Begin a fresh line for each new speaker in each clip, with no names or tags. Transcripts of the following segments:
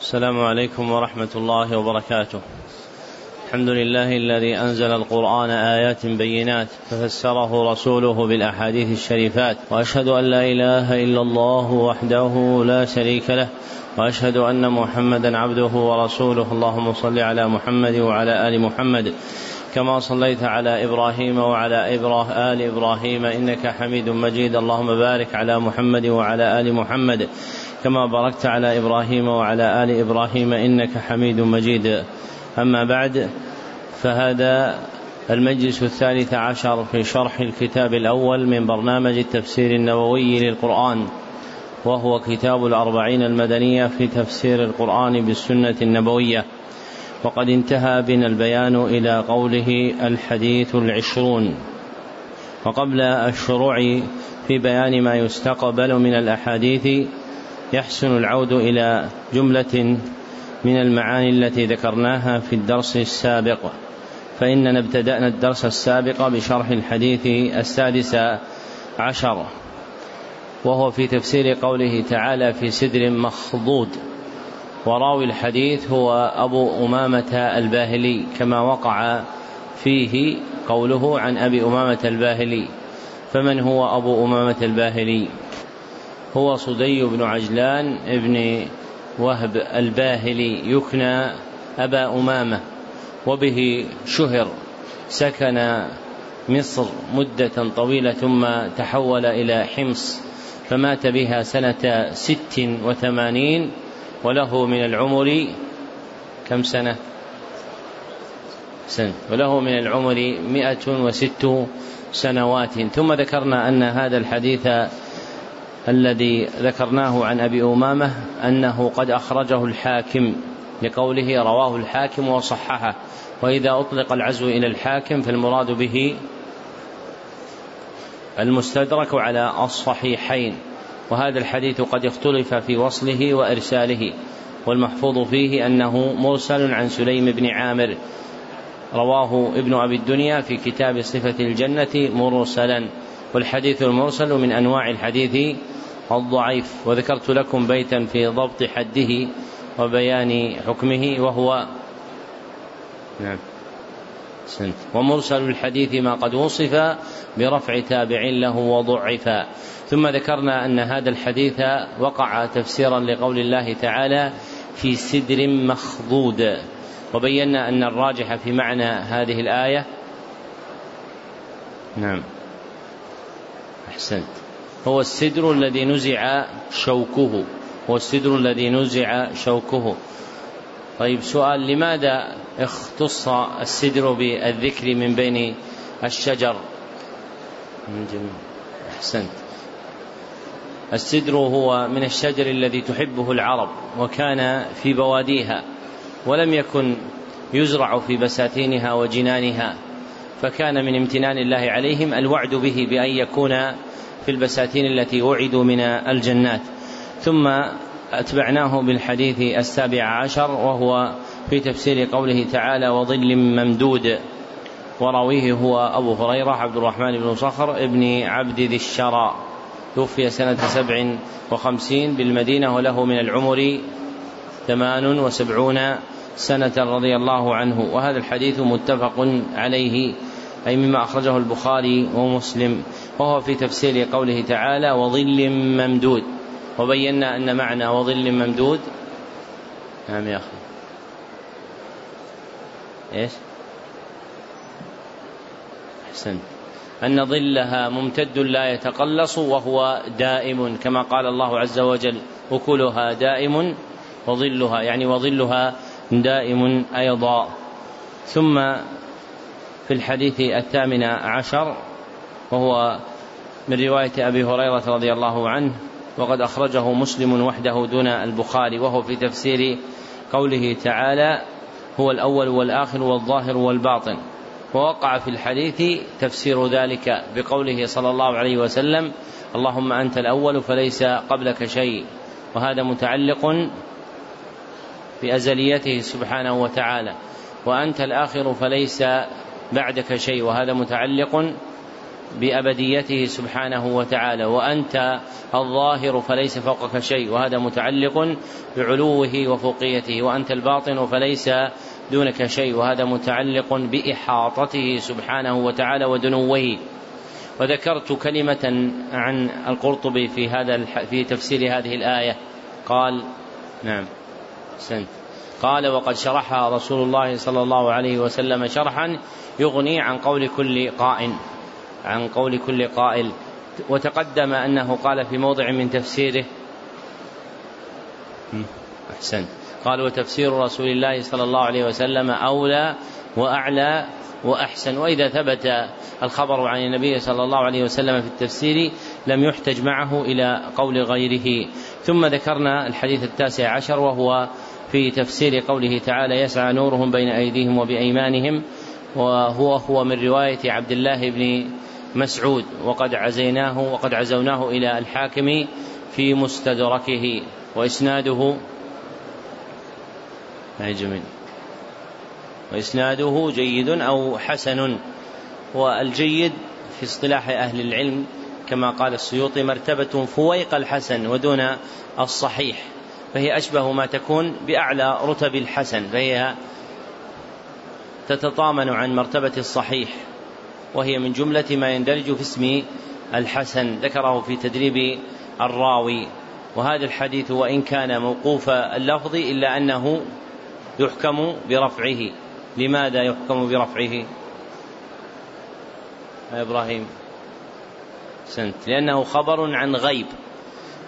السلام عليكم ورحمة الله وبركاته. الحمد لله الذي أنزل القرآن آيات بينات ففسره رسوله بالأحاديث الشريفات وأشهد أن لا إله إلا الله وحده لا شريك له وأشهد أن محمدا عبده ورسوله. اللهم صل على محمد وعلى آل محمد كما صليت على إبراهيم وعلى آل إبراهيم إنك حميد مجيد. اللهم بارك على محمد وعلى آل محمد. كما باركت على إبراهيم وعلى آل إبراهيم إنك حميد مجيد. أما بعد فهذا المجلس الثالث عشر في شرح الكتاب الأول من برنامج التفسير النووي للقرآن وهو كتاب الأربعين المدنية في تفسير القرآن بالسنة النبوية. وقد انتهى بنا البيان إلى قوله الحديث العشرون. وقبل الشروع في بيان ما يستقبل من الأحاديث يحسن العود إلى جملة من المعاني التي ذكرناها في الدرس السابق. فإننا ابتدأنا الدرس السابق بشرح الحديث السادس عشر وهو في تفسير قوله تعالى في سدر مخضود. وراوي الحديث هو أبو أمامة الباهلي كما وقع فيه قوله عن أبي أمامة الباهلي. فمن هو أبو أمامة الباهلي؟ هو صدي بن عجلان ابن وهب الباهلي يكنى أبا أمامة وبه شهر سكن مصر مدة طويلة ثم تحول إلى حمص فمات بها سنة ست وثمانين وله من العمر كم سنة؟ سنة. وله من العمر مئة وست سنوات. ثم ذكرنا أن هذا الحديث الذي ذكرناه عن أبي أمامة أنه قد أخرجه الحاكم لقوله رواه الحاكم وصححه وإذا أطلق العزو إلى الحاكم فالمراد به المستدرك على الصحيحين وهذا الحديث قد اختلف في وصله وإرساله والمحفوظ فيه أنه مرسل عن سليم بن عامر رواه ابن أبي الدنيا في كتاب صفة الجنة مرسلا. والحديث المرسل من أنواع الحديث الضعيف وذكرت لكم بيتا في ضبط حده وبيان حكمه وهو نعم. سنت. ومرسل الحديث ما قد وصف برفع تابع له وضعفا ثم ذكرنا أن هذا الحديث وقع تفسيرا لقول الله تعالى في سدر مخضود وبينا أن الراجح في معنى هذه الآية. نعم. أحسنت. هو السدر الذي نزع شوكه. هو السدر الذي نزع شوكه. طيب سؤال لماذا اختص السدر بالذكر من بين الشجر؟ جميل أحسنت. السدر هو من الشجر الذي تحبه العرب وكان في بواديها ولم يكن يزرع في بساتينها وجنانها. فكان من امتنان الله عليهم الوعد به بأن يكون في البساتين التي وعدوا من الجنات. ثم أتبعناه بالحديث السابع عشر وهو في تفسير قوله تعالى وظل ممدود. وراويه هو أبو هريرة عبد الرحمن بن صخر ابن عبد ذي الشرى. توفي سنة سبع وخمسين بالمدينة وله من العمر ثمان وسبعون سنة رضي الله عنه. وهذا الحديث متفق عليه أي مما أخرجه البخاري ومسلم وهو في تفسير قوله تعالى وظل ممدود وبينا أن معنى وظل ممدود نعم يا أخي. إيش؟ أحسنت. أن ظلها ممتد لا يتقلص وهو دائم كما قال الله عز وجل أكلها دائم وظلها يعني وظلها دائم أيضا. ثم في الحديث الثامن عشر وهو من رواية أبي هريرة رضي الله عنه وقد أخرجه مسلم وحده دون البخاري وهو في تفسير قوله تعالى هو الأول والآخر والظاهر والباطن ووقع في الحديث تفسير ذلك بقوله صلى الله عليه وسلم اللهم أنت الأول فليس قبلك شيء وهذا متعلق بأزليته سبحانه وتعالى وأنت الآخر فليس بعدك شيء وهذا متعلق بأبديته سبحانه وتعالى وأنت الظاهر فليس فوقك شيء وهذا متعلق بعلوه وفوقيته وأنت الباطن فليس دونك شيء وهذا متعلق بإحاطته سبحانه وتعالى ودنوه وذكرت كلمة عن القرطبي في هذا في تفسير هذه الآية. قال نعم سنت قال وقد شرحها رسول الله صلى الله عليه وسلم شرحا يغني عن قول كل قائل عن قول كل قائل. وتقدم أنه قال في موضع من تفسيره أحسن. قال وتفسير رسول الله صلى الله عليه وسلم أولى وأعلى وأحسن. وإذا ثبت الخبر عن النبي صلى الله عليه وسلم في التفسير لم يحتج معه إلى قول غيره. ثم ذكرنا الحديث التاسع عشر وهو في تفسير قوله تعالى يسعى نورهم بين أيديهم وبأيمانهم وهو هو من رواية عبد الله بن مسعود. وقد عزيناه وقد عزوناه إلى الحاكم في مستدركه وإسناده. جميل وإسناده جيد أو حسن. والجيد في اصطلاح أهل العلم كما قال السيوطي مرتبة فويق الحسن ودون الصحيح فهي أشبه ما تكون بأعلى رتب الحسن فهي تتطامن عن مرتبة الصحيح وهي من جملة ما يندرج في اسم الحسن ذكره في تدريب الراوي. وهذا الحديث وإن كان موقوف اللفظ إلا أنه يحكم برفعه. لماذا يحكم برفعه؟ يا إبراهيم سنت. لأنه خبر عن غيب.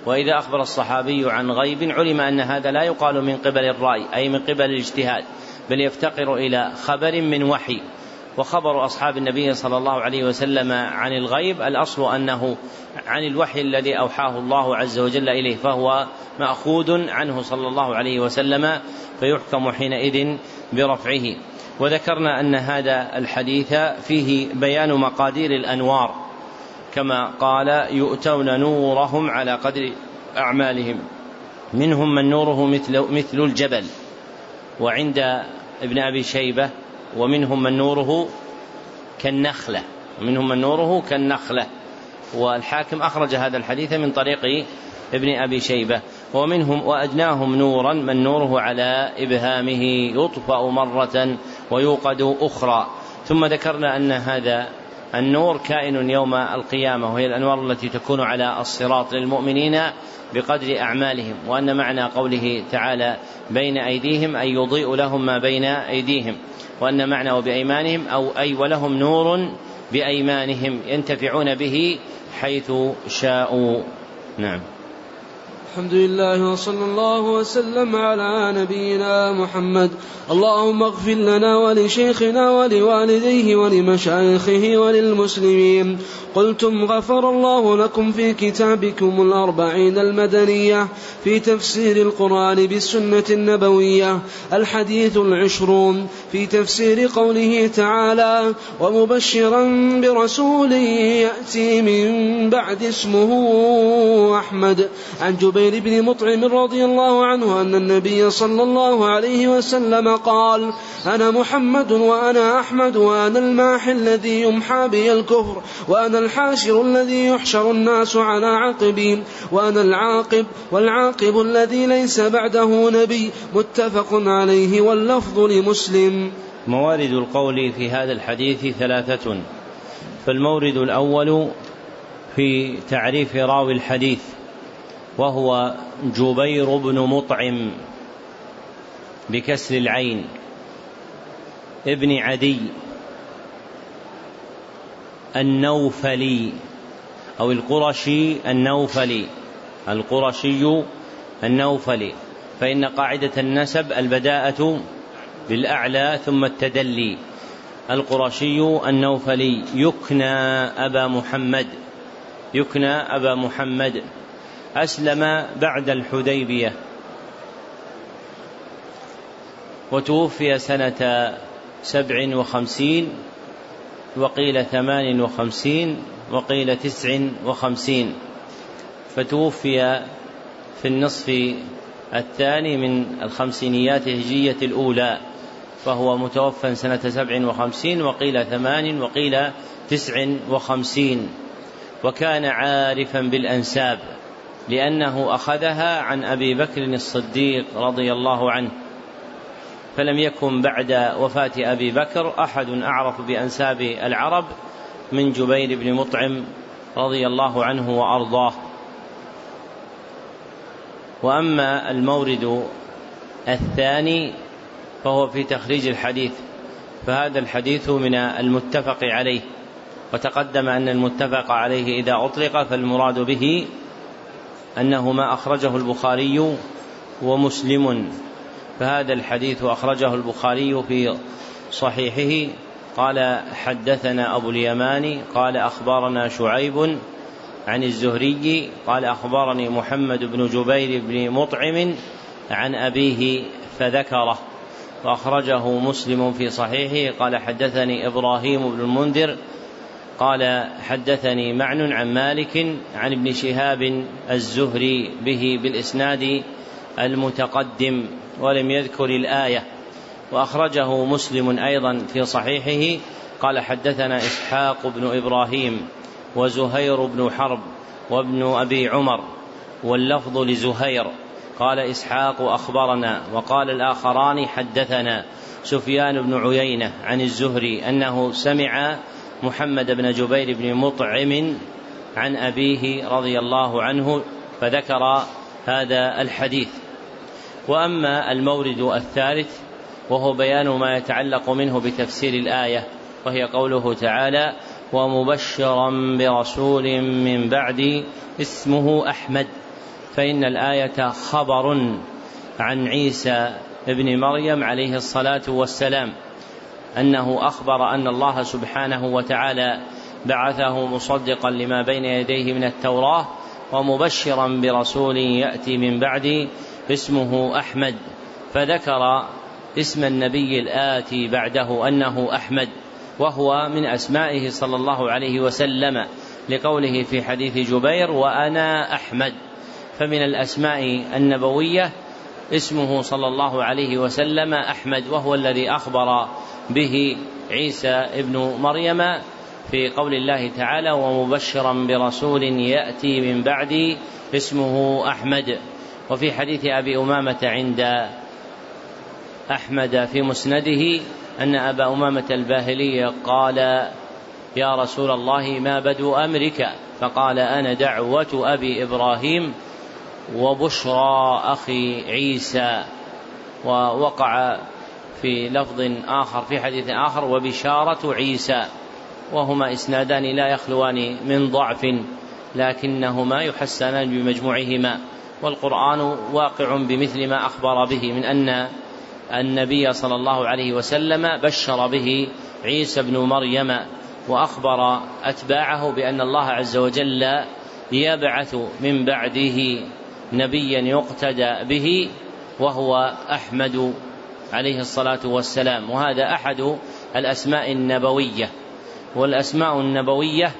وإذا أخبر الصحابي عن غيب علم أن هذا لا يقال من قبل الرأي أي من قبل الاجتهاد. بل يفتقر إلى خبر من وحي. وخبر أصحاب النبي صلى الله عليه وسلم عن الغيب الأصل أنه عن الوحي الذي أوحاه الله عز وجل إليه فهو مأخوذ عنه صلى الله عليه وسلم فيحكم حينئذ برفعه. وذكرنا أن هذا الحديث فيه بيان مقادير الأنوار كما قال يؤتون نورهم على قدر أعمالهم منهم من نوره مثل, مثل الجبل. وعند ابن أبي شيبة ومنهم من نوره كالنخلة ومنهم من نوره كالنخلة. والحاكم أخرج هذا الحديث من طريق ابن أبي شيبة. ومنهم وأدناهم نورا من نوره على إبهامه يطفأ مرة ويوقد أخرى. ثم ذكرنا أن هذا النور كائن يوم القيامة وهي الأنوار التي تكون على الصراط للمؤمنين بقدر أعمالهم وأن معنى قوله تعالى بين أيديهم أي يضيء لهم ما بين أيديهم وأن معنى وبأيمانهم أو أي ولهم نور بأيمانهم ينتفعون به حيث شاءوا. نعم.
الحمد لله وصلى الله وسلم على نبينا محمد. اللهم اغفر لنا ولشيخنا ولوالديه ولمشايخه وللمسلمين. قلتم غفر الله لكم في كتابكم الأربعين المدنية في تفسير القرآن بالسنة النبوية. الحديث العشرون. في تفسير قوله تعالى ومبشرا برسول يأتي من بعد اسمه أحمد. عن جبير بن مطعم رضي الله عنه أن النبي صلى الله عليه وسلم قال أنا محمد وأنا أحمد وأنا الماحي الذي يمحى بي الكفر وأنا الحاشر الذي يحشر الناس على عقبي وأنا العاقب والعاقب الذي ليس بعده نبي. متفق عليه واللفظ لمسلم.
موارد القول في هذا الحديث ثلاثة فالمورد الأول في تعريف راوي الحديث وهو جبير بن مطعم بكسر العين ابن عدي النوفلي أو القرشي النوفلي القرشي النوفلي فإن قاعدة النسب البداءة بالأعلى ثم التدلي. القرشي النوفلي يكنى أبا محمد يكنى أبا محمد. أسلم بعد الحديبية. وتوفي سنة سبع وخمسين وقيل ثمان وخمسين وقيل تسع وخمسين. فتوفي في النصف الثاني من الخمسينيات الهجية الأولى. فهو متوفى سنة سبع وخمسين وقيل ثمان وقيل تسع وخمسين وكان عارفا بالأنساب لأنه أخذها عن أبي بكر الصديق رضي الله عنه فلم يكن بعد وفاة أبي بكر أحد أعرف بأنساب العرب من جبير بن مطعم رضي الله عنه وأرضاه. وأما المورد الثاني فهو في تخريج الحديث فهذا الحديث من المتفق عليه وتقدم أن المتفق عليه إذا أطلق فالمراد به أنه ما أخرجه البخاري ومسلم فهذا الحديث أخرجه البخاري في صحيحه قال حدثنا أبو اليماني قال أخبرنا شعيب عن الزهري قال أخبرني محمد بن جبير بن مطعم عن أبيه فذكره. وأخرجه مسلم في صحيحه. قال حدثني إبراهيم بن المنذر. قال حدثني معن عن مالك عن ابن شهاب الزهري به بالإسناد المتقدم ولم يذكر الآية. وأخرجه مسلم أيضا في صحيحه. قال حدثنا إسحاق بن إبراهيم وزهير بن حرب وابن أبي عمر واللفظ لزهير قال إسحاق أخبرنا وقال الآخران حدثنا سفيان بن عيينة عن الزهري أنه سمع محمد بن جبير بن مطعم عن أبيه رضي الله عنه فذكر هذا الحديث. وأما المورد الثالث وهو بيان ما يتعلق منه بتفسير الآية وهي قوله تعالى ومبشرا برسول من بعد اسمه أحمد. فإن الآية خبر عن عيسى ابن مريم عليه الصلاة والسلام أنه أخبر أن الله سبحانه وتعالى بعثه مصدقا لما بين يديه من التوراة ومبشرا برسول يأتي من بعد اسمه أحمد. فذكر اسم النبي الآتي بعده أنه أحمد وهو من أسمائه صلى الله عليه وسلم لقوله في حديث جبير وأنا أحمد فمن الأسماء النبوية اسمه صلى الله عليه وسلم أحمد وهو الذي أخبر به عيسى ابن مريم في قول الله تعالى ومبشرا برسول يأتي من بعدي اسمه أحمد وفي حديث أبي أمامة عند أحمد في مسنده أن أبا أمامة الباهلي قال يا رسول الله ما بدو أمرك؟ فقال أنا دعوة أبي إبراهيم وبشرى أخي عيسى ووقع في لفظ آخر في حديث آخر وبشارة عيسى وهما إسنادان لا يخلوان من ضعف لكنهما يحسنان بمجموعهما والقرآن واقع بمثل ما أخبر به من أن النبي صلى الله عليه وسلم بشر به عيسى بن مريم وأخبر أتباعه بأن الله عز وجل يبعث من بعده نبيا يقتدى به وهو أحمد عليه الصلاة والسلام. وهذا أحد الأسماء النبوية. والأسماء النبوية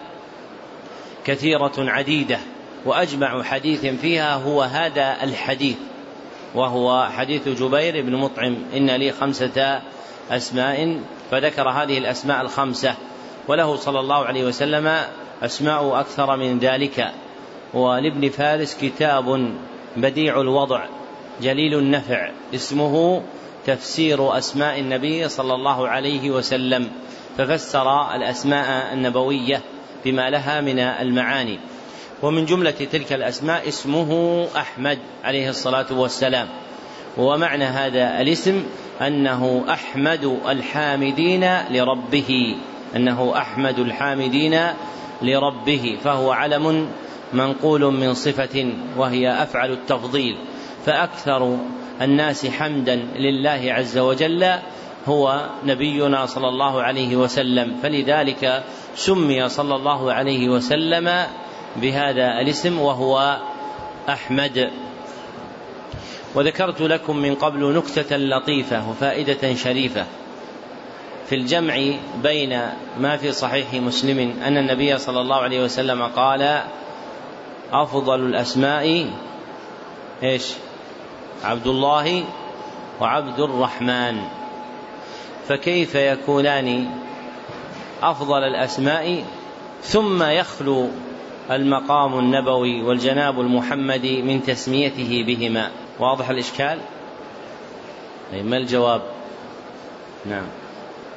كثيرة عديدة وأجمع حديث فيها هو هذا الحديث وهو حديث جبير بن مطعم. إن لي خمسة أسماء فذكر هذه الأسماء الخمسة وله صلى الله عليه وسلم أسماء أكثر من ذلك. ولابن فارس كتاب بديع الوضع جليل النفع اسمه تفسير أسماء النبي صلى الله عليه وسلم ففسر الأسماء النبوية بما لها من المعاني. ومن جملة تلك الأسماء اسمه أحمد عليه الصلاة والسلام. ومعنى هذا الاسم أنه أحمد الحامدين لربه أنه أحمد الحامدين لربه فهو علم منقول من صفة وهي أفعل التفضيل فأكثر الناس حمدا لله عز وجل هو نبينا صلى الله عليه وسلم فلذلك سمي صلى الله عليه وسلم بهذا الاسم وهو أحمد. وذكرت لكم من قبل نكتة لطيفة وفائدة شريفة في الجمع بين ما في صحيح مسلم أن النبي صلى الله عليه وسلم قال أفضل الأسماء إيش؟ عبد الله وعبد الرحمن فكيف يكونان أفضل الأسماء؟ ثم يخلو المقام النبوي والجناب المحمدي من تسميته بهما. واضح الإشكال؟ أي ما الجواب؟ نعم.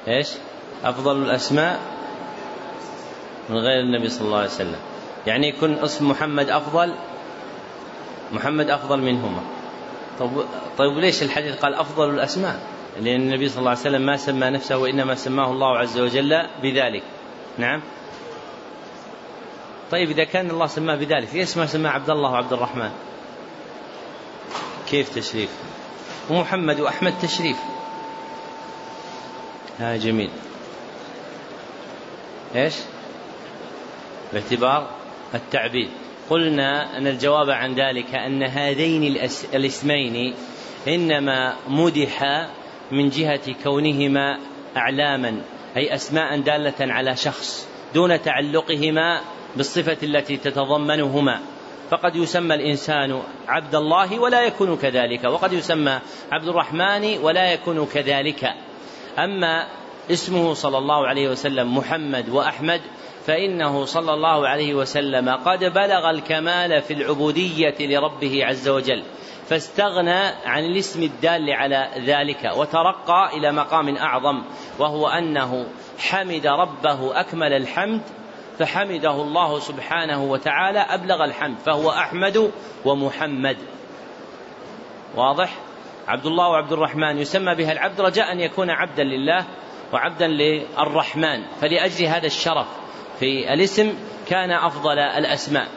إيش؟ أفضل الأسماء من غير النبي صلى الله عليه وسلم. يعني يكون اسم محمد أفضل محمد أفضل منهما. طيب, طيب ليش الحديث قال أفضل الأسماء؟ لأن النبي صلى الله عليه وسلم ما سمى نفسه وإنما سماه الله عز وجل بذلك. نعم؟ طيب إذا كان الله سماه بذلك ليش ما سماه عبد الله وعبد الرحمن؟ كيف تشريف؟ ومحمد وأحمد تشريف. ها جميل. إيش؟ باعتبار التعبيد قلنا أن الجواب عن ذلك أن هذين الاسمين إنما مدحا من جهة كونهما أعلاما أي أسماء دالة على شخص دون تعلقهما بالصفة التي تتضمنهما. فقد يسمى الإنسان عبد الله ولا يكون كذلك وقد يسمى عبد الرحمن ولا يكون كذلك. أما اسمه صلى الله عليه وسلم محمد وأحمد فإنه صلى الله عليه وسلم قد بلغ الكمال في العبودية لربه عز وجل فاستغنى عن الاسم الدال على ذلك وترقى إلى مقام أعظم وهو أنه حمد ربه أكمل الحمد فحمده الله سبحانه وتعالى أبلغ الحمد فهو أحمد ومحمد. واضح؟ عبد الله وعبد الرحمن يسمى بها العبد رجاء أن يكون عبدا لله وعبدا للرحمن فلأجل هذا الشرف في الاسم كان أفضل الأسماء.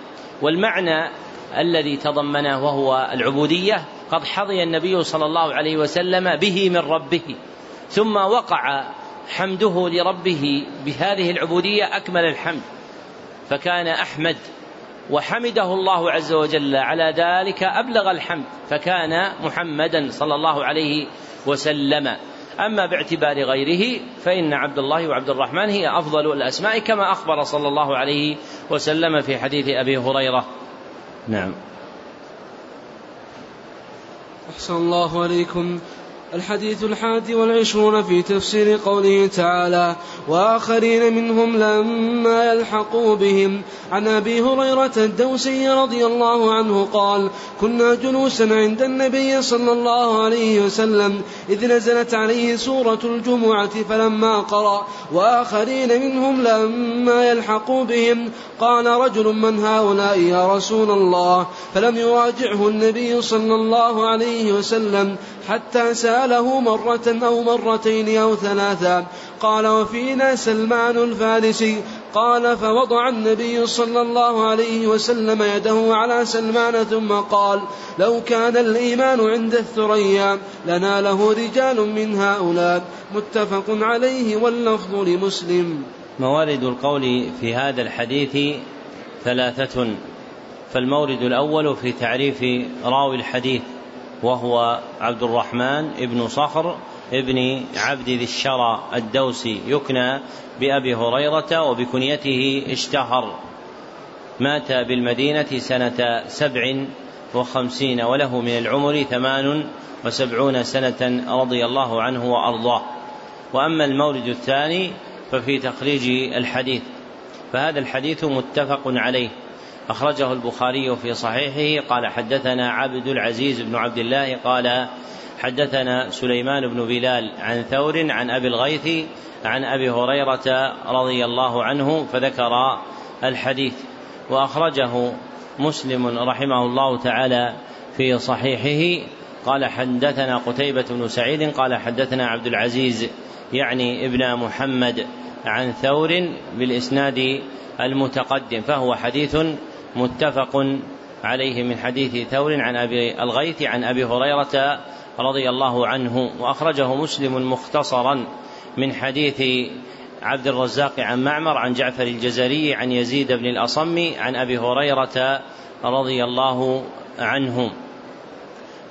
والمعنى الذي تضمنه وهو العبودية قد حظي النبي صلى الله عليه وسلم به من ربه ثم وقع حمده لربه بهذه العبودية أكمل الحمد. فكان أحمد وحمده الله عز وجل على ذلك أبلغ الحمد فكان محمدا صلى الله عليه وسلم. أما باعتبار غيره فإن عبد الله وعبد الرحمن هي أفضل الأسماء كما أخبر صلى الله عليه وسلم في حديث أبي هريرة. نعم.
أحسن الله عليكم. الحديث الحادي والعشرون في تفسير قوله تعالى وآخرين منهم لما يلحقوا بهم. عن أبي هريرة الدوسي رضي الله عنه قال كنا جلوسا عند النبي صلى الله عليه وسلم إذ نزلت عليه سورة الجمعة فلما قرأ وآخرين منهم لما يلحقوا بهم. قال رجل من هؤلاء يا رسول الله؟ فلم يراجعه النبي صلى الله عليه وسلم. حتى سأله مرة أو مرتين أو ثلاثا قال وفينا سلمان الفارسي. قال فوضع النبي صلى الله عليه وسلم يده على سلمان ثم قال لو كان الإيمان عند الثريا لناله رجال من هؤلاء. متفق عليه واللفظ لمسلم.
موارد القول في هذا الحديث ثلاثة فالمورد الأول في تعريف راوي الحديث. وهو عبد الرحمن ابن صخر ابن عبد ذي الشرى الدوسي يكنى بأبي هريرة وبكنيته اشتهر. مات بالمدينة سنة سبع وخمسين وله من العمر ثمان وسبعون سنة رضي الله عنه وأرضاه. وأما المورد الثاني ففي تخريج الحديث فهذا الحديث متفق عليه. أخرجه البخاري في صحيحه قال حدثنا عبد العزيز بن عبد الله قال حدثنا سليمان بن بلال عن ثور عن أبي الغيث عن أبي هريرة رضي الله عنه فذكر الحديث. وأخرجه مسلم رحمه الله تعالى في صحيحه قال حدثنا قتيبة بن سعيد قال حدثنا عبد العزيز يعني ابن محمد عن ثور بالإسناد المتقدم فهو حديث متفق عليه من حديث ثور عن أبي الغيث عن أبي هريرة رضي الله عنه وأخرجه مسلم مختصرا من حديث عبد الرزاق عن معمر عن جعفر الجزري عن يزيد بن الأصم عن أبي هريرة رضي الله عنه.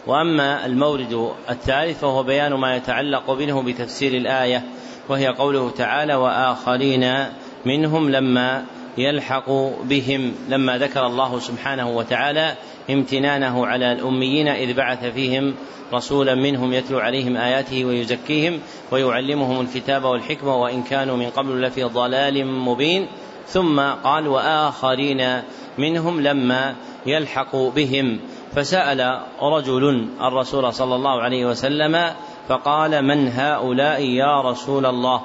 وأما المورد الثالث فهو بيان ما يتعلق منه بتفسير الآية وهي قوله تعالى وآخرين منهم لما يلحق بهم لما ذكر الله سبحانه وتعالى امتنانه على الأميين إذ بعث فيهم رسولا منهم يتلو عليهم آياته ويزكيهم ويعلمهم الكتاب والحكمة وإن كانوا من قبل لفي ضلال مبين. ثم قال وآخرين منهم لما يلحق بهم. فسأل رجل الرسول صلى الله عليه وسلم فقال من هؤلاء يا رسول الله؟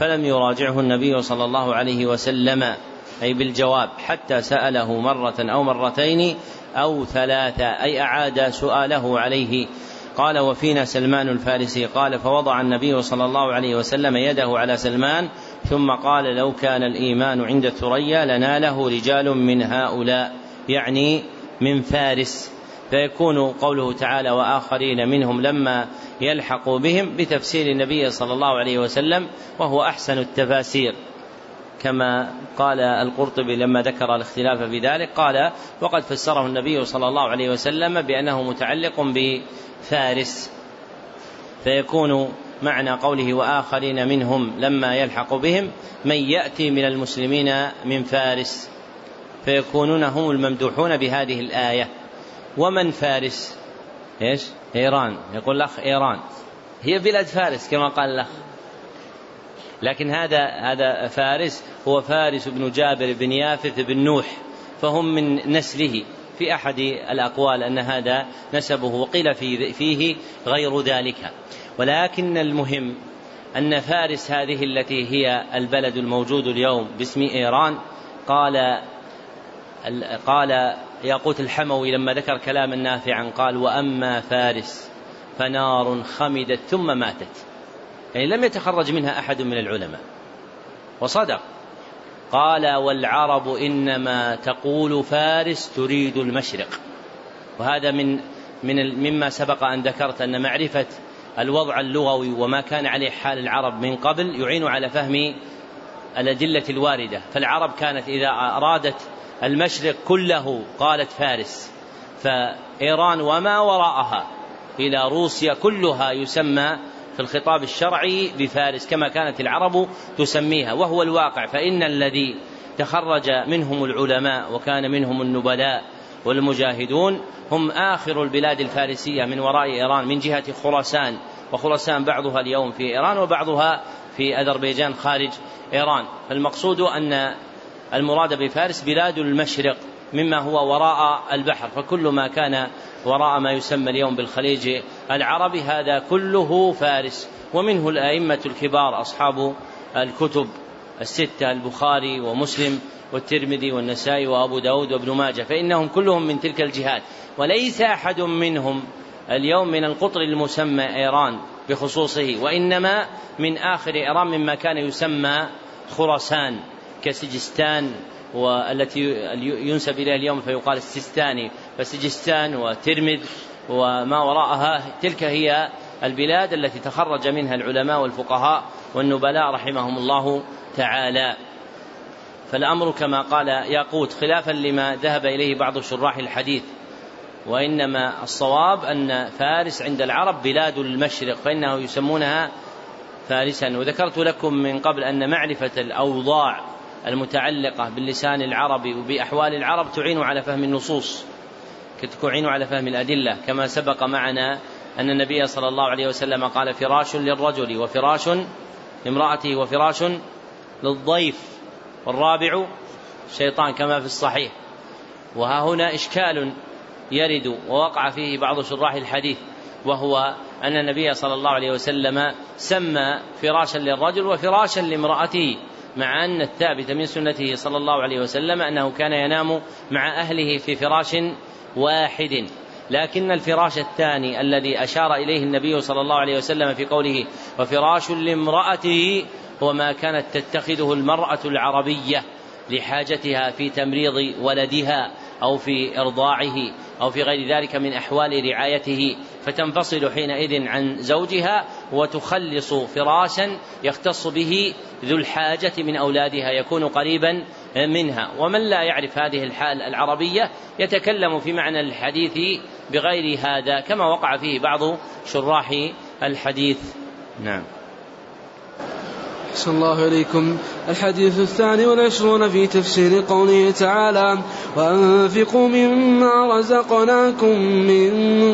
فلم يراجعه النبي صلى الله عليه وسلم. أي بالجواب حتى سأله مرة أو مرتين أو ثلاثة أي أعاد سؤاله عليه. قال وفينا سلمان الفارسي. قال فوضع النبي صلى الله عليه وسلم يده على سلمان ثم قال لو كان الإيمان عند ثريا لناله رجال من هؤلاء. يعني من فارس. فيكون قوله تعالى وآخرين منهم لما يلحقوا بهم بتفسير النبي صلى الله عليه وسلم وهو أحسن التفاسير. كما قال القرطبي لما ذكر الاختلاف في ذلك قال وقد فسره النبي صلى الله عليه وسلم بأنه متعلق بفارس فيكون معنى قوله وآخرين منهم لما يلحق بهم من يأتي من المسلمين من فارس فيكونون هم الممدوحون بهذه الآية. ومن فارس إيش؟ إيران. يقول الأخ إيران. هي بلاد فارس كما قال الأخ. لكن هذا هذا فارس هو فارس بن جابر بن يافث بن نوح فهم من نسله في أحد الأقوال أن هذا نسبه وقيل في فيه غير ذلك. ولكن المهم أن فارس هذه التي هي البلد الموجود اليوم باسم إيران قال قال ياقوت الحموي لما ذكر كلاما نافعا قال وأما فارس فنار خمدت ثم ماتت. يعني لم يتخرج منها أحد من العلماء. وصدق. قال والعرب إنما تقول فارس تريد المشرق. وهذا من من مما سبق أن ذكرت أن معرفة الوضع اللغوي وما كان عليه حال العرب من قبل يعين على فهم الأدلة الواردة. فالعرب كانت إذا أرادت المشرق كله قالت فارس. فإيران وما وراءها إلى روسيا كلها يسمى في الخطاب الشرعي بفارس كما كانت العرب تسميها وهو الواقع. فإن الذي تخرج منهم العلماء وكان منهم النبلاء والمجاهدون هم آخر البلاد الفارسية من وراء إيران من جهة خراسان. وخراسان بعضها اليوم في إيران وبعضها في أذربيجان خارج إيران. فالمقصود أن المراد بفارس بلاد المشرق مما هو وراء البحر. فكل ما كان وراء ما يسمى اليوم بالخليج العربي هذا كله فارس. ومنه الأئمة الكبار أصحاب الكتب الستة البخاري ومسلم والترمذي والنسائي وأبو داود وابن ماجة فإنهم كلهم من تلك الجهات. وليس أحد منهم اليوم من القطر المسمى إيران بخصوصه وإنما من آخر إيران مما كان يسمى خراسان كسجستان والتي ينسب إليها اليوم فيقال السيستاني فسجستان وترمذ وما وراءها. تلك هي البلاد التي تخرج منها العلماء والفقهاء والنبلاء رحمهم الله تعالى. فالأمر كما قال ياقوت خلافا لما ذهب إليه بعض شراح الحديث وإنما الصواب أن فارس عند العرب بلاد المشرق فإنه يسمونها فارسا. وذكرت لكم من قبل أن معرفة الأوضاع المتعلقة باللسان العربي وبأحوال العرب تعين على فهم النصوص. تعين على فهم الأدلة كما سبق معنا أن النبي صلى الله عليه وسلم قال فراش للرجل وفراش لامرأته وفراش للضيف والرابع الشيطان كما في الصحيح. وها هنا إشكال يرد ووقع فيه بعض شراح الحديث وهو أن النبي صلى الله عليه وسلم سمى فراشا للرجل وفراشا لامرأته مع أن الثابت من سنته صلى الله عليه وسلم أنه كان ينام مع أهله في فراش واحد. لكن الفراش الثاني الذي أشار إليه النبي صلى الله عليه وسلم في قوله وفراش لامرأته هو ما كانت تتخذه المرأة العربية لحاجتها في تمريض ولدها أو في إرضاعه. أو في غير ذلك من أحوال رعايته فتنفصل حينئذ عن زوجها وتخلص فراشا يختص به ذو الحاجة من أولادها يكون قريبا منها. ومن لا يعرف هذه الحال العربية يتكلم في معنى الحديث بغير هذا كما وقع فيه بعض شراح الحديث. نعم.
أحسن الله إليكم الحديث الثاني والعشرون في تفسير قوله تعالى وأنفقوا مما رزقناكم من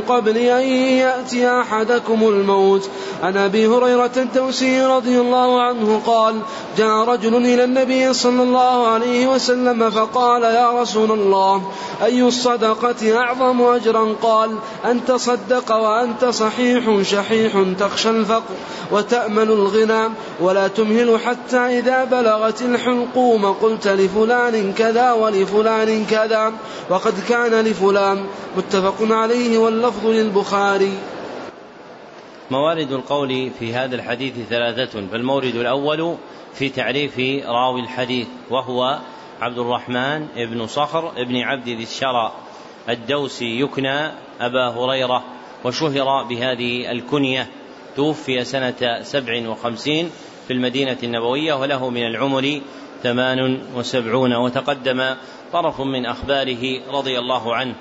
قبل أن يأتي أحدكم الموت. عن أبي هريرة الدوسي رضي الله عنه قال جاء رجل إلى النبي صلى الله عليه وسلم فقال يا رسول الله أي الصدقة أعظم أجرا؟ قال أن تصدق وأنت صحيح شحيح تخشى الفقر وتأمل الغنى ولا تمهل حتى إذا بلغت الحلقوم قلت لفلان كذا ولفلان كذا وقد كان لفلان. متفق عليه واللفظ للبخاري.
موارد القول في هذا الحديث ثلاثة فالمورد الأول في تعريف راوي الحديث وهو عبد الرحمن بن صخر بن عبد ذي الشرى. الدوسي يكنى أبا هريرة وشهر بهذه الكنية توفي سنة سبع وخمسين في المدينة النبوية وله من العمر ثمان وسبعون وتقدم طرف من أخباره رضي الله عنه.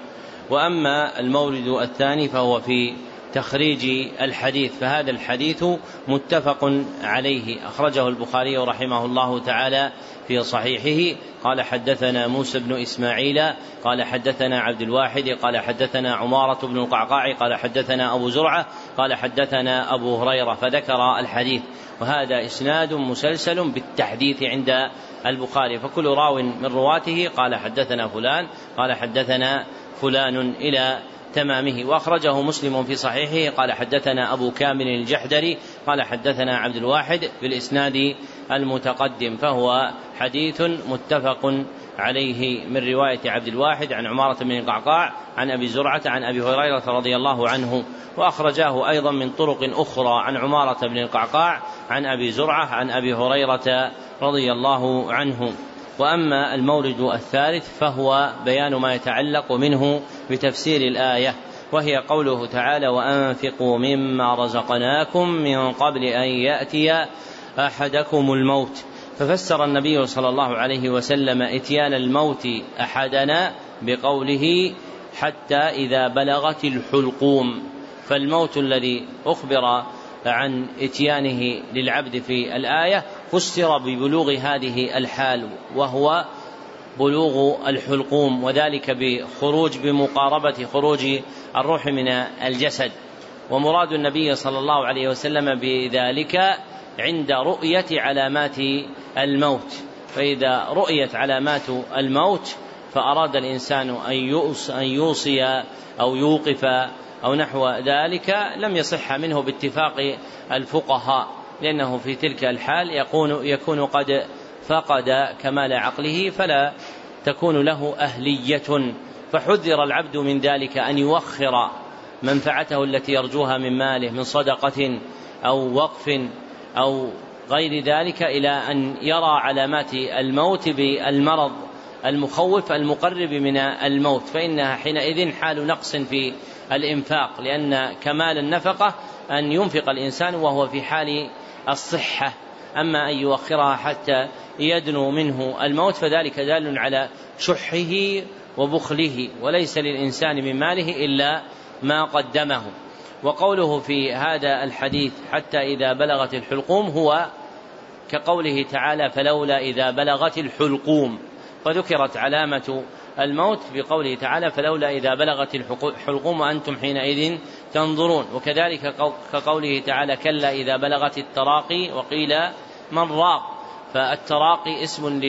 وأما المورد الثاني فهو في تخريج الحديث فهذا الحديث متفق عليه. أخرجه البخاري رحمه الله تعالى في صحيحه. قال حدثنا موسى بن إسماعيل قال حدثنا عبد الواحد قال حدثنا عمارة بن القعقاع قال حدثنا أبو زرعة قال حدثنا أبو هريرة فذكر الحديث. وهذا إسناد مسلسل بالتحديث عند البخاري. فكل راو من رواته قال حدثنا فلان قال حدثنا فلان إلى تمامه. وأخرجه مسلم في صحيحه. قال حدثنا أبو كامل الجحدري قال حدثنا عبد الواحد بالإسناد المتقدم فهو حديث متفق عليه من رواية عبد الواحد عن عمارة بن القعقاع عن أبي زرعة عن أبي هريرة رضي الله عنه. وأخرجاه أيضا من طرق أخرى عن عمارة بن القعقاع عن أبي زرعة عن أبي هريرة رضي الله عنه. وأما المورد الثالث فهو بيان ما يتعلق منه بتفسير الآية وهي قوله تعالى وأنفقوا مما رزقناكم من قبل أن يأتي أحدكم الموت ففسر النبي صلى الله عليه وسلم إتيان الموت أحدنا بقوله حتى إذا بلغت الحلقوم فالموت الذي أخبر عن إتيانه للعبد في الآية فسر ببلوغ هذه الحال وهو بلوغ الحلقوم وذلك بخروج بمقاربة خروج الروح من الجسد. ومراد النبي صلى الله عليه وسلم بذلك عند رؤية علامات الموت. فإذا رؤيت علامات الموت فأراد الإنسان أن يوصي أو يوقف أو نحو ذلك لم يصح منه باتفاق الفقهاء. لأنه في تلك الحال يكون يكون قد فقد كمال عقله فلا تكون له أهلية. فحذر العبد من ذلك أن يوخر منفعته التي يرجوها من ماله من صدقة أو وقف أو غير ذلك إلى أن يرى علامات الموت بالمرض المخوف المقرب من الموت. فإنها حينئذ حال نقص في الإنفاق لأن كمال النفقة أن ينفق الإنسان وهو في حال الصحة أما أن يؤخرها حتى يدنو منه الموت فذلك دال على شحه وبخله وليس للإنسان من ماله إلا ما قدمه. وقوله في هذا الحديث حتى إذا بلغت الحلقوم هو كقوله تعالى فلولا إذا بلغت الحلقوم وذكرت علامة الموت بقوله تعالى فلولا إذا بلغت الحلقوم وأنتم حينئذ تنظرون. وكذلك كقوله تعالى كلا إذا بلغت التراقي وقيل من راق. فالتراقي اسم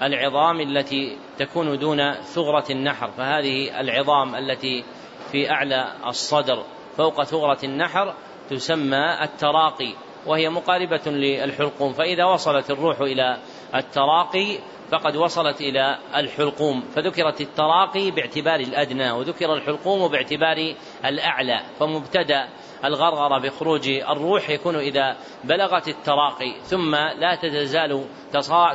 للعظام التي تكون دون ثغرة النحر. فهذه العظام التي في أعلى الصدر. فوق ثغرة النحر تسمى التراقي. وهي مقاربة للحلقوم. فإذا وصلت الروح إلى التراقي فقد وصلت إلى الحلقوم فذكرت التراقي باعتبار الأدنى وذكر الحلقوم باعتبار الأعلى فمبتدأ الغرغرة بخروج الروح يكون إذا بلغت التراقي ثم لا تزال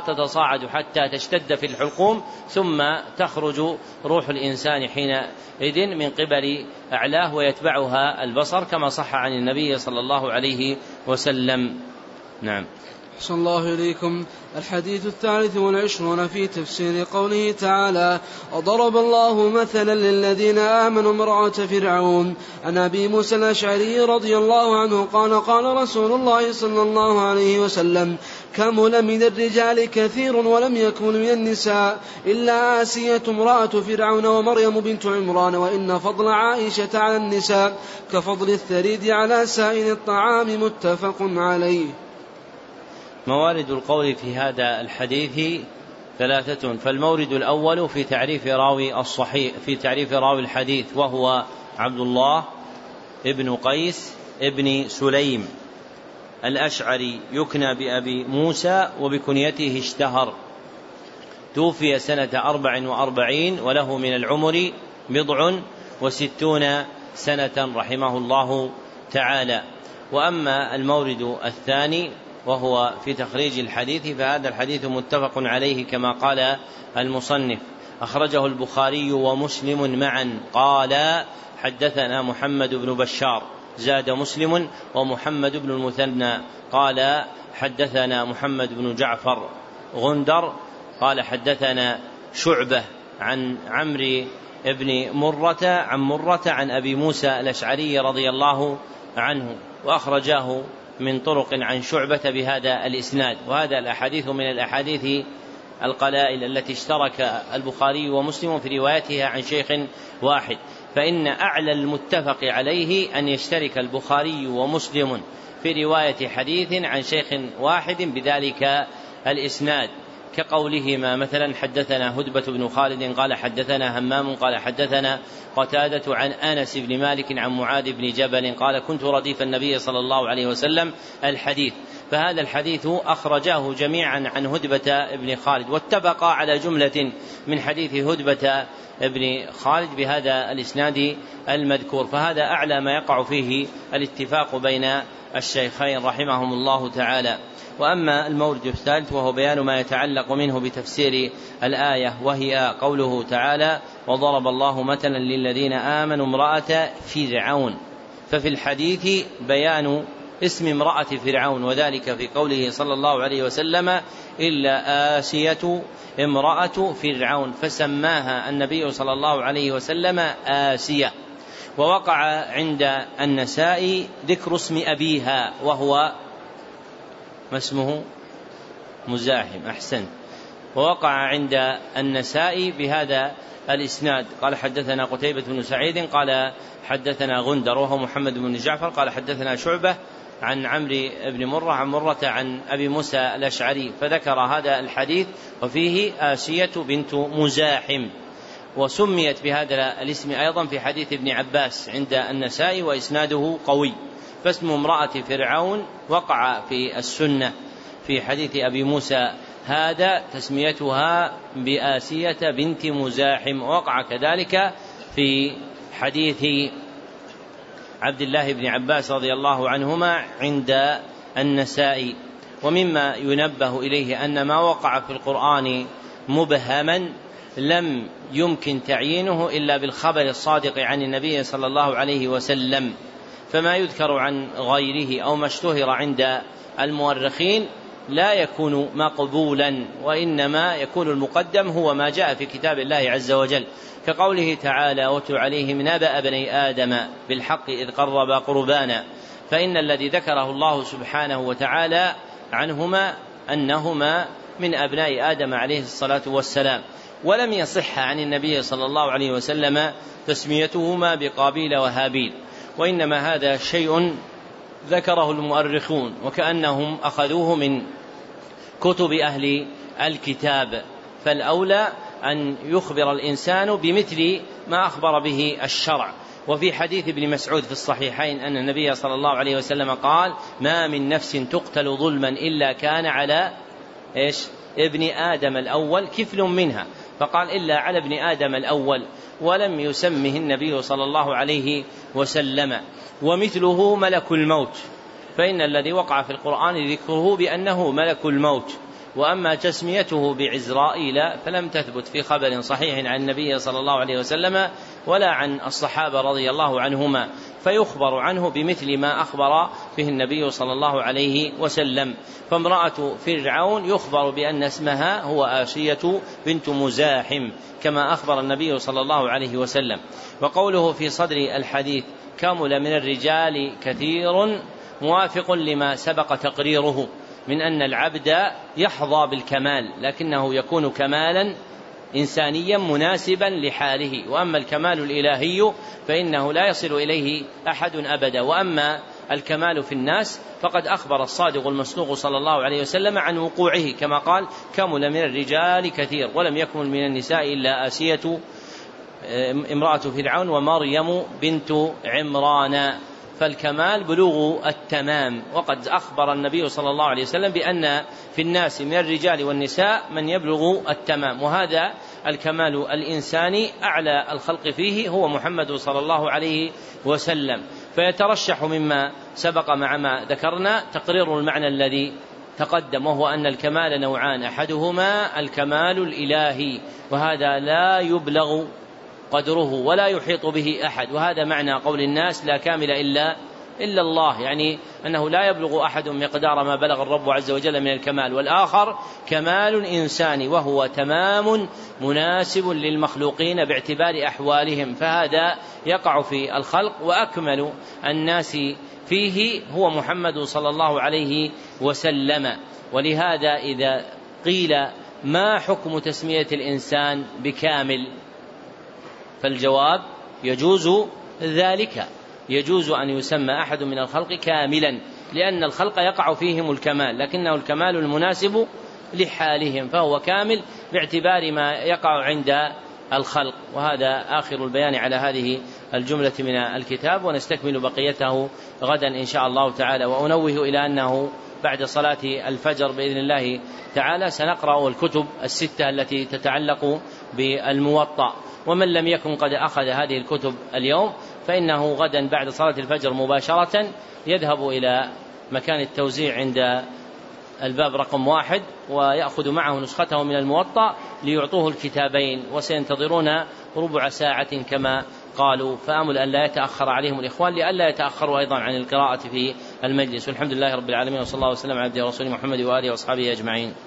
تتصاعد حتى تشتد في الحلقوم ثم تخرج روح الإنسان حينئذ من قبل أعلاه ويتبعها البصر كما صح عن النبي صلى الله عليه وسلم. نعم.
صلى الله إليكم. الحديث الثالث والعشرون في تفسير قوله تعالى وضرب الله مثلا للذين آمنوا امرأة فرعون. عن أبي موسى الأشعري رضي الله عنه قال قال رسول الله صلى الله عليه وسلم كمل من الرجال كثير ولم يكن من النساء إلا آسية امرأة فرعون ومريم بنت عمران وإن فضل عائشة على النساء كفضل الثريد على سائر الطعام متفق عليه.
موارد القول في هذا الحديث ثلاثة فالمورد الأول في تعريف راوي الصحيح في تعريف راوي الحديث وهو عبد الله ابن قيس ابن سليم. الأشعري يكنى بأبي موسى وبكنيته اشتهر. توفي سنة أربع وأربعين وله من العمر بضع وستون سنة رحمه الله تعالى. وأما المورد الثاني وهو في تخريج الحديث فهذا الحديث متفق عليه كما قال المصنف. أخرجه البخاري ومسلم معا قال حدثنا محمد بن بشار زاد مسلم ومحمد بن المثنى قال حدثنا محمد بن جعفر غندر قال حدثنا شعبة عن عمرو بن مرة عن مرة عن أبي موسى الأشعري رضي الله عنه وأخرجاه من طرق عن شعبة بهذا الإسناد. وهذا الأحاديث من الأحاديث القلائل التي اشترك البخاري ومسلم في روايتها عن شيخ واحد. فإن أعلى المتفق عليه أن يشترك البخاري ومسلم في رواية حديث عن شيخ واحد بذلك الإسناد. كقولهما مثلا حدثنا هدبة بن خالد قال حدثنا همام قال حدثنا قتادة عن أنس بن مالك عن معاذ بن جبل قال كنت رديف النبي صلى الله عليه وسلم الحديث فهذا الحديث أخرجاه جميعا عن هدبة بن خالد واتفقا على جملة من حديث هدبة بن خالد بهذا الإسناد المذكور. فهذا أعلى ما يقع فيه الاتفاق بين الشيخين رحمهم الله تعالى. وأما المورد الثالث وهو بيان ما يتعلق منه بتفسير الآية وهي قوله تعالى وضرب الله مثلا للذين آمنوا امرأة فرعون ففي الحديث بيان اسم امرأة فرعون وذلك في قوله صلى الله عليه وسلم إلا آسية امرأة فرعون. فسماها النبي صلى الله عليه وسلم آسية. ووقع عند النساء ذكر اسم أبيها وهو ما اسمه؟ مزاحم أحسنت ووقع عند النساء بهذا الإسناد. قال حدثنا قتيبة بن سعيد قال حدثنا غندر وهو محمد بن جعفر قال حدثنا شعبة عن عمرو بن مرة عن مرة عن أبي موسى الأشعري فذكر هذا الحديث وفيه آسية بنت مزاحم وسميت بهذا الاسم أيضا في حديث ابن عباس عند النساء وإسناده قوي فاسم امرأة فرعون وقع في السنة في حديث أبي موسى هذا تسميتها بآسية بنت مزاحم وقع كذلك في حديث عبد الله بن عباس رضي الله عنهما عند النساء ومما ينبه إليه أن ما وقع في القرآن مبهما لم يمكن تعيينه إلا بالخبر الصادق عن النبي صلى الله عليه وسلم فما يذكر عن غيره أو ما اشتهر عند المؤرخين لا يكون مقبولا وإنما يكون المقدم هو ما جاء في كتاب الله عز وجل. كقوله تعالى واتل عليهم نبأ بني آدم بالحق إذ قربا قربانا. فإن الذي ذكره الله سبحانه وتعالى عنهما أنهما من أبناء آدم عليه الصلاة والسلام. ولم يصح عن النبي صلى الله عليه وسلم تسميتهما بقابيل وهابيل وإنما هذا شيء ذكره المؤرخون وكأنهم أخذوه من كتب أهل الكتاب فالأولى أن يخبر الإنسان بمثل ما أخبر به الشرع. وفي حديث ابن مسعود في الصحيحين أن النبي صلى الله عليه وسلم قال ما من نفس تقتل ظلما إلا كان على إيش؟ ابن آدم الأول كفل منها. فقال إلا على ابن آدم الأول. ولم يسمه النبي صلى الله عليه وسلم. ومثله ملك الموت. فإن الذي وقع في القرآن ذكره بأنه ملك الموت. وأما تسميته بعزرائيل فلم تثبت في خبر صحيح عن النبي صلى الله عليه وسلم ولا عن الصحابة رضي الله عنهما فيخبر عنه بمثل ما أخبر به النبي صلى الله عليه وسلم. فامرأة فرعون يخبر بأن اسمها هو آسية بنت مزاحم كما أخبر النبي صلى الله عليه وسلم. وقوله في صدر الحديث كمل من الرجال كثير موافق لما سبق تقريره. من أن العبد يحظى بالكمال لكنه يكون كمالا إنسانيا مناسبا لحاله. وأما الكمال الإلهي فإنه لا يصل إليه أحد أبدا. وأما الكمال في الناس فقد أخبر الصادق المصدوق صلى الله عليه وسلم عن وقوعه كما قال كمل من الرجال كثير ولم يكمل من النساء إلا آسية امرأة فرعون ومريم بنت عمران. فالكمال بلوغ التمام. وقد أخبر النبي صلى الله عليه وسلم بأن في الناس من الرجال والنساء من يبلغ التمام. وهذا الكمال الإنساني أعلى الخلق فيه هو محمد صلى الله عليه وسلم. فيترشح مما سبق مع ما ذكرنا تقرير المعنى الذي تقدم وهو أن الكمال نوعان أحدهما الكمال الإلهي وهذا لا يبلغ قدره ولا يحيط به أحد. وهذا معنى قول الناس لا كامل إلا إلا الله. يعني أنه لا يبلغ أحد مقدار ما بلغ الرب عز وجل من الكمال. والآخر كمال إنساني وهو تمام مناسب للمخلوقين باعتبار أحوالهم. فهذا يقع في الخلق. وأكمل الناس فيه هو محمد صلى الله عليه وسلم. ولهذا إذا قيل ما حكم تسمية الإنسان بكامل فالجواب يجوز ذلك. يجوز أن يسمى أحد من الخلق كاملا لأن الخلق يقع فيهم الكمال لكنه الكمال المناسب لحالهم فهو كامل باعتبار ما يقع عند الخلق. وهذا آخر البيان على هذه الجملة من الكتاب ونستكمل بقيته غدا إن شاء الله تعالى. وأنوه إلى أنه بعد صلاة الفجر بإذن الله تعالى سنقرأ الكتب الستة التي تتعلق بالموطأ. ومن لم يكن قد أخذ هذه الكتب اليوم فإنه غدا بعد صلاة الفجر مباشرة يذهب إلى مكان التوزيع عند الباب رقم واحد ويأخذ معه نسخته من الموطأ ليعطوه الكتابين وسينتظرون ربع ساعة كما قالوا. فآمل أن لا يتأخر عليهم الإخوان لئلا يتأخروا أيضا عن القراءة في المجلس. والحمد لله رب العالمين وصلى الله وسلم على عبده ورسوله محمد وآله وأصحابه أجمعين.